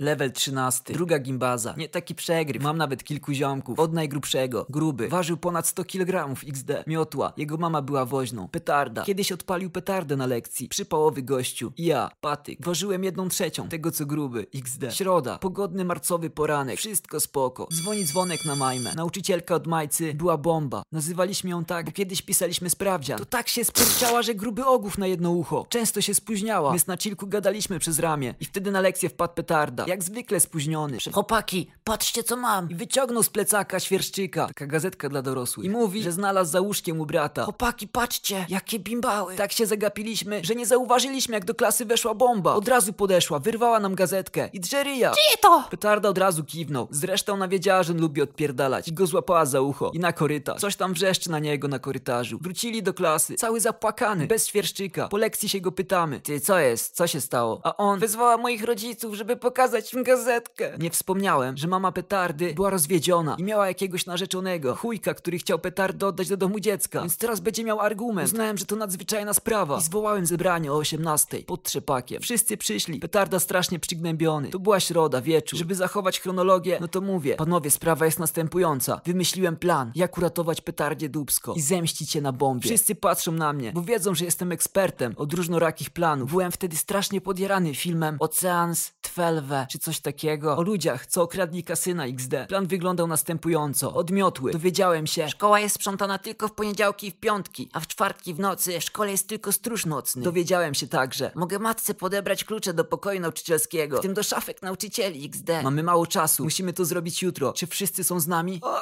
Level 13, druga gimbaza. Nie taki przegryw, mam nawet kilku ziomków. Od najgrubszego, gruby, ważył ponad 100 kg XD. Miotła, jego mama była woźną. Petarda, kiedyś odpalił petardę na lekcji. Przypałowy gościu. Ja, patyk, ważyłem jedną trzecią tego co gruby XD. Środa, pogodny marcowy poranek, wszystko spoko. Dzwoni dzwonek na majmę. Nauczycielka od majcy była bomba. Nazywaliśmy ją tak, bo kiedyś pisaliśmy sprawdzian. To tak się spierdziała, że gruby ogów na jedno ucho. Często się spóźniała. My z Nacilku gadaliśmy przez ramię. I wtedy na lekcję wpadł petarda. Jak zwykle spóźniony. Chłopaki, patrzcie co mam. I wyciągnął z plecaka świerszczyka. Taka gazetka dla dorosłych. I mówi, że znalazł za łóżkiem u brata. Chłopaki, patrzcie, jakie bimbały. Tak się zagapiliśmy, że nie zauważyliśmy jak do klasy weszła bomba. Od razu podeszła, wyrwała nam gazetkę. I drzeryja. Czyje to? Petarda od razu kiwnął. Zresztą ona wiedziała, że on lubi odpierdalać. I go złapała za ucho. I na korytarz. Coś tam wrzeszczy na niego na korytarzu. Wrócili do klasy. Cały zapłakany. Bez świerszczyka. Po lekcji się go pytamy. Ty, co jest? Co się stało? A on wezwała moich rodziców, żeby pokazać im gazetkę. Nie wspomniałem, że mama petardy była rozwiedziona. I miała jakiegoś narzeczonego. Chujka, który chciał petardę oddać do domu dziecka. Więc teraz będzie miał argument. Uznałem, że to nadzwyczajna sprawa. I zwołałem zebranie o 18 pod trzepakiem. Wszyscy przyszli. Petarda strasznie przygnębiony. To była środa, wieczór. Żeby zachować chronologię, no to mówię. Panowie, sprawa jest następująca. Wymyśliłem plan, jak uratować petardzie dubsko i zemścić się na bombie. Wszyscy patrzą na mnie, bo wiedzą, że jestem ekspertem od różnorakich planów. Byłem wtedy strasznie podjarany filmem Oceans 12 czy coś takiego o ludziach, co okradli kasyna XD. Plan wyglądał następująco. Odmiotły. Dowiedziałem się, Szkoła jest sprzątana tylko w poniedziałki i w piątki, a w czwartki w nocy w szkole jest tylko stróż nocny. dowiedziałem się także. Mogę matce podebrać klucze do pokoju nauczycielskiego, w tym do szafek nauczycieli XD. Mamy mało czasu. Musimy to zrobić jutro. Czy wszyscy są z nami? Gruby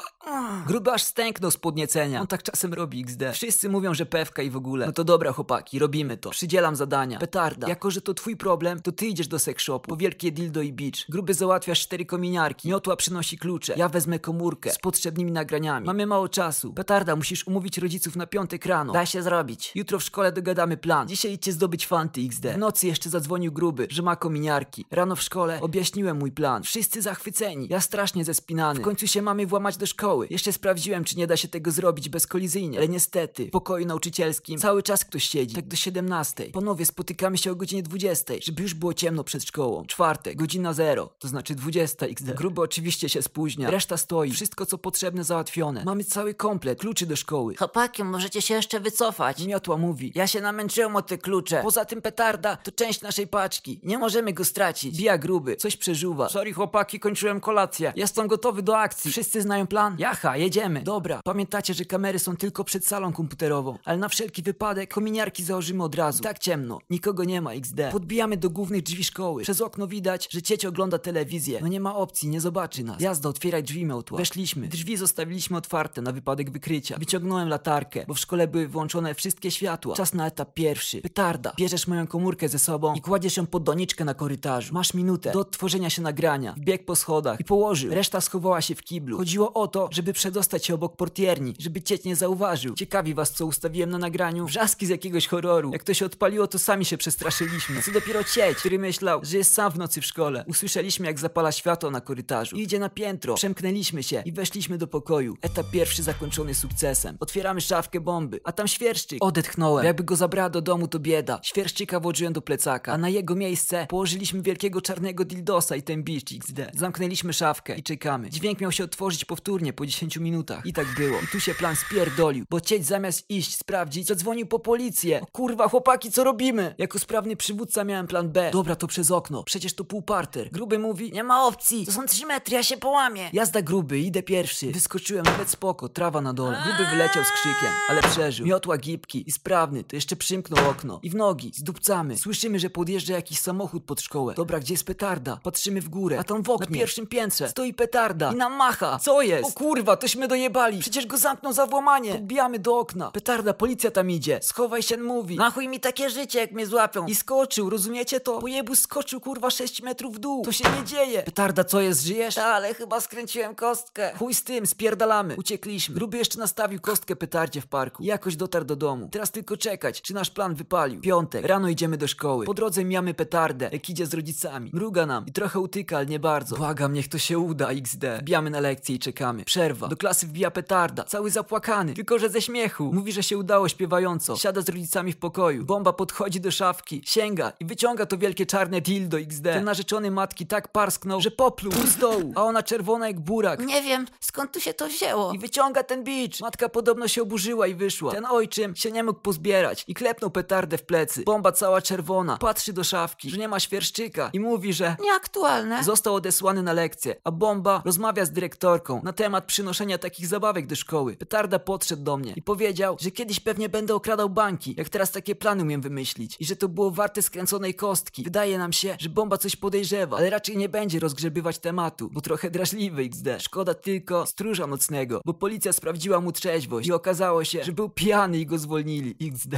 aż stęknął z podniecenia. On tak czasem robi XD. Wszyscy mówią, że pewka i w ogóle. No to dobra, chłopaki, robimy to. Przydzielam zadania. Petarda. Jako, że to twój problem, to ty idziesz do sex shopu. Po wielkie dildo i beach. Gruby załatwiasz cztery kominiarki. Miotła przynosi klucze. Ja wezmę komórkę z potrzebnymi nagraniami. Mamy mało czasu. Petarda, musisz umówić rodziców na piątek rano. Da się zrobić. Jutro w szkole dogadamy plan. Dzisiaj idźcie zdobyć fanty XD. W nocy jeszcze zadzwonił gruby, że ma kominiarki. Rano w szkole objaśniłem mój plan. Wszyscy zachwyceni. Ja strasznie zespinany. W końcu się mamy włamać do szkoły. Jeszcze sprawdziłem, czy nie da się tego zrobić bezkolizyjnie. Ale niestety, w pokoju nauczycielskim cały czas ktoś siedzi. Tak do 17. Panowie, spotykamy się o godzinie 20, żeby już było ciemno przed szkołą. Czwartek, godzina 0, to znaczy 20 XD. Gruby oczywiście się spóźnia. Reszta stoi. Wszystko co potrzebne załatwione. Mamy cały komplet, kluczy do szkoły. Chłopaki, możecie się jeszcze wycofać. Miotła mówi. Ja się namęczyłem o te klucze. Poza tym petarda to część naszej paczki. Nie możemy go stracić. Bija gruby, coś przeżuwa. Sorry chłopaki, kończyłem kolację. Jestem gotowy do akcji. Wszyscy znają plan? Jacha, jedziemy. Dobra. Pamiętacie, że kamery są tylko przed salą komputerową. Ale na wszelki wypadek kominiarki założymy od razu. Tak ciemno. Nikogo nie ma XD. Podbijamy do głównych drzwi szkoły. Przez okno widać, że cieć ogląda telewizję. No nie ma opcji, nie zobaczy nas. Jazda, otwieraj drzwi miotła. Weszliśmy. Drzwi zostawiliśmy otwarte na wypadek wykrycia. Wyciągnąłem latarkę, bo w szkole były wyłączone wszystkie światła. Czas na etap pierwszy. Petarda. Bierzesz moją komórkę ze sobą i kładziesz ją pod doniczkę na korytarzu. Masz minutę do odtworzenia się nagrania. Wbieg po schodach i położył. Reszta schowała się w kiblu. Chodziło o to, żeby przedostać się obok portierni, żeby cieć nie zauważył. Ciekawi was, co ustawiłem na nagraniu? Wrzaski z jakiegoś horroru. Jak to się odpaliło, to sami się przestraszyliśmy. Co dopiero cieć, który myślał, że jest sam w nocy w szkole. Usłyszeliśmy, jak zapala światło na korytarzu. I idzie na piętro. Przemknęliśmy się i weszliśmy do pokoju. Etap pierwszy zakończony sukcesem. Otwieramy szafkę bomby, a tam świerszczyk. Odetchnąłem. Jakby go zabrała do domu, to bieda. Świerszczyka włożyłem do plecaka, a na jego miejsce położyliśmy wielkiego czarnego dildosa i ten XD. Zamknęliśmy szafkę i czekamy. Dźwięk miał się otworzyć powtórnie po 10 minutach. I tak było. I tu się plan spierdolił, bo cieć zamiast iść sprawdzić, zadzwonił po policję. O kurwa, chłopaki, co robimy? Jako sprawny przywódca miałem plan B. Dobra, to przez okno. Przecież to półparter. Gruby mówi, Nie ma opcji, to są 3 metry, ja się połamię. Jazda gruby, idę pierwszy. Wyskoczyłem nawet spoko, trawa na dole. Gruby wyleciał z krzykiem, ale przeżył. Miotła gibki i sprawny, to jeszcze przymknął okno. I w nogi, zdupcamy. Słyszymy, że podjeżdża jakiś samochód pod szkołę. Dobra, gdzie jest petarda? Patrzymy w górę, a tam w oknie, na pierwszym piętrze, stoi petarda i nam macha. Co jest? O kurwa, tośmy dojebali. Przecież go zamknął za włamanie. Podbijamy do okna. Petarda, policja tam idzie. Schowaj się, mówi. Na chuj mi takie życie, jak mnie złapią. I skoczył, rozumiecie to? Pojebus skoczył kurwa 6 metrów w dół. To się nie dzieje. Petarda, co jest, żyjesz? Ta, ale chyba skręciłem kostkę. Chuj z tym, spierdalamy. Uciekliśmy. Gruby jeszcze nastawił kostkę petardzie w parku. I jakoś dotarł do domu. Teraz tylko czekać, czy nasz plan wypalił. Piątek. Rano idziemy do szkoły. Po drodze mijamy petardę, jak idzie z rodzicami. Mruga nam i trochę utyka, ale nie bardzo. Błagam, niech to się uda, XD. Wbijamy na lekcję i czekamy. Przerwa. Do klasy wbija petarda. Cały zapłakany, tylko że ze śmiechu. Mówi, że się udało śpiewająco. Siada z rodzicami w pokoju. Bomba podchodzi do szafki, sięga i wyciąga to wielkie czarne dildo XD. Ten narzeczony matki tak parsknął, że popluł z dołu, a ona czerwona jak burak. Nie wiem, skąd tu się to wzięło. I wyciąga ten bicz. Matka podobno się oburzyła i wyszła. Ten ojczym się nie mógł pozbierać i klepnął petardę w plecy. Bomba cała czerwona. Patrzy do szafki, że nie ma świerszczyka i mówi, że Nieaktualne. został odesłany na lekcję, a bomba rozmawia z dyrektorką na temat przynoszenia takich zabawek do szkoły. Petarda podszedł do mnie i powiedział, że kiedyś pewnie będę okradał banki, jak teraz takie plany umiem wymyślić i że to było warte skręconej kostki. Wydaje nam się, że bomba coś podejrzewa, ale raczej nie będzie rozgrzebywać tematu, bo trochę drażliwy XD. Szkoda tylko stróża nocnego, bo policja sprawdziła mu trzeźwość i okazało się, że był pijany i go zwolnili XD.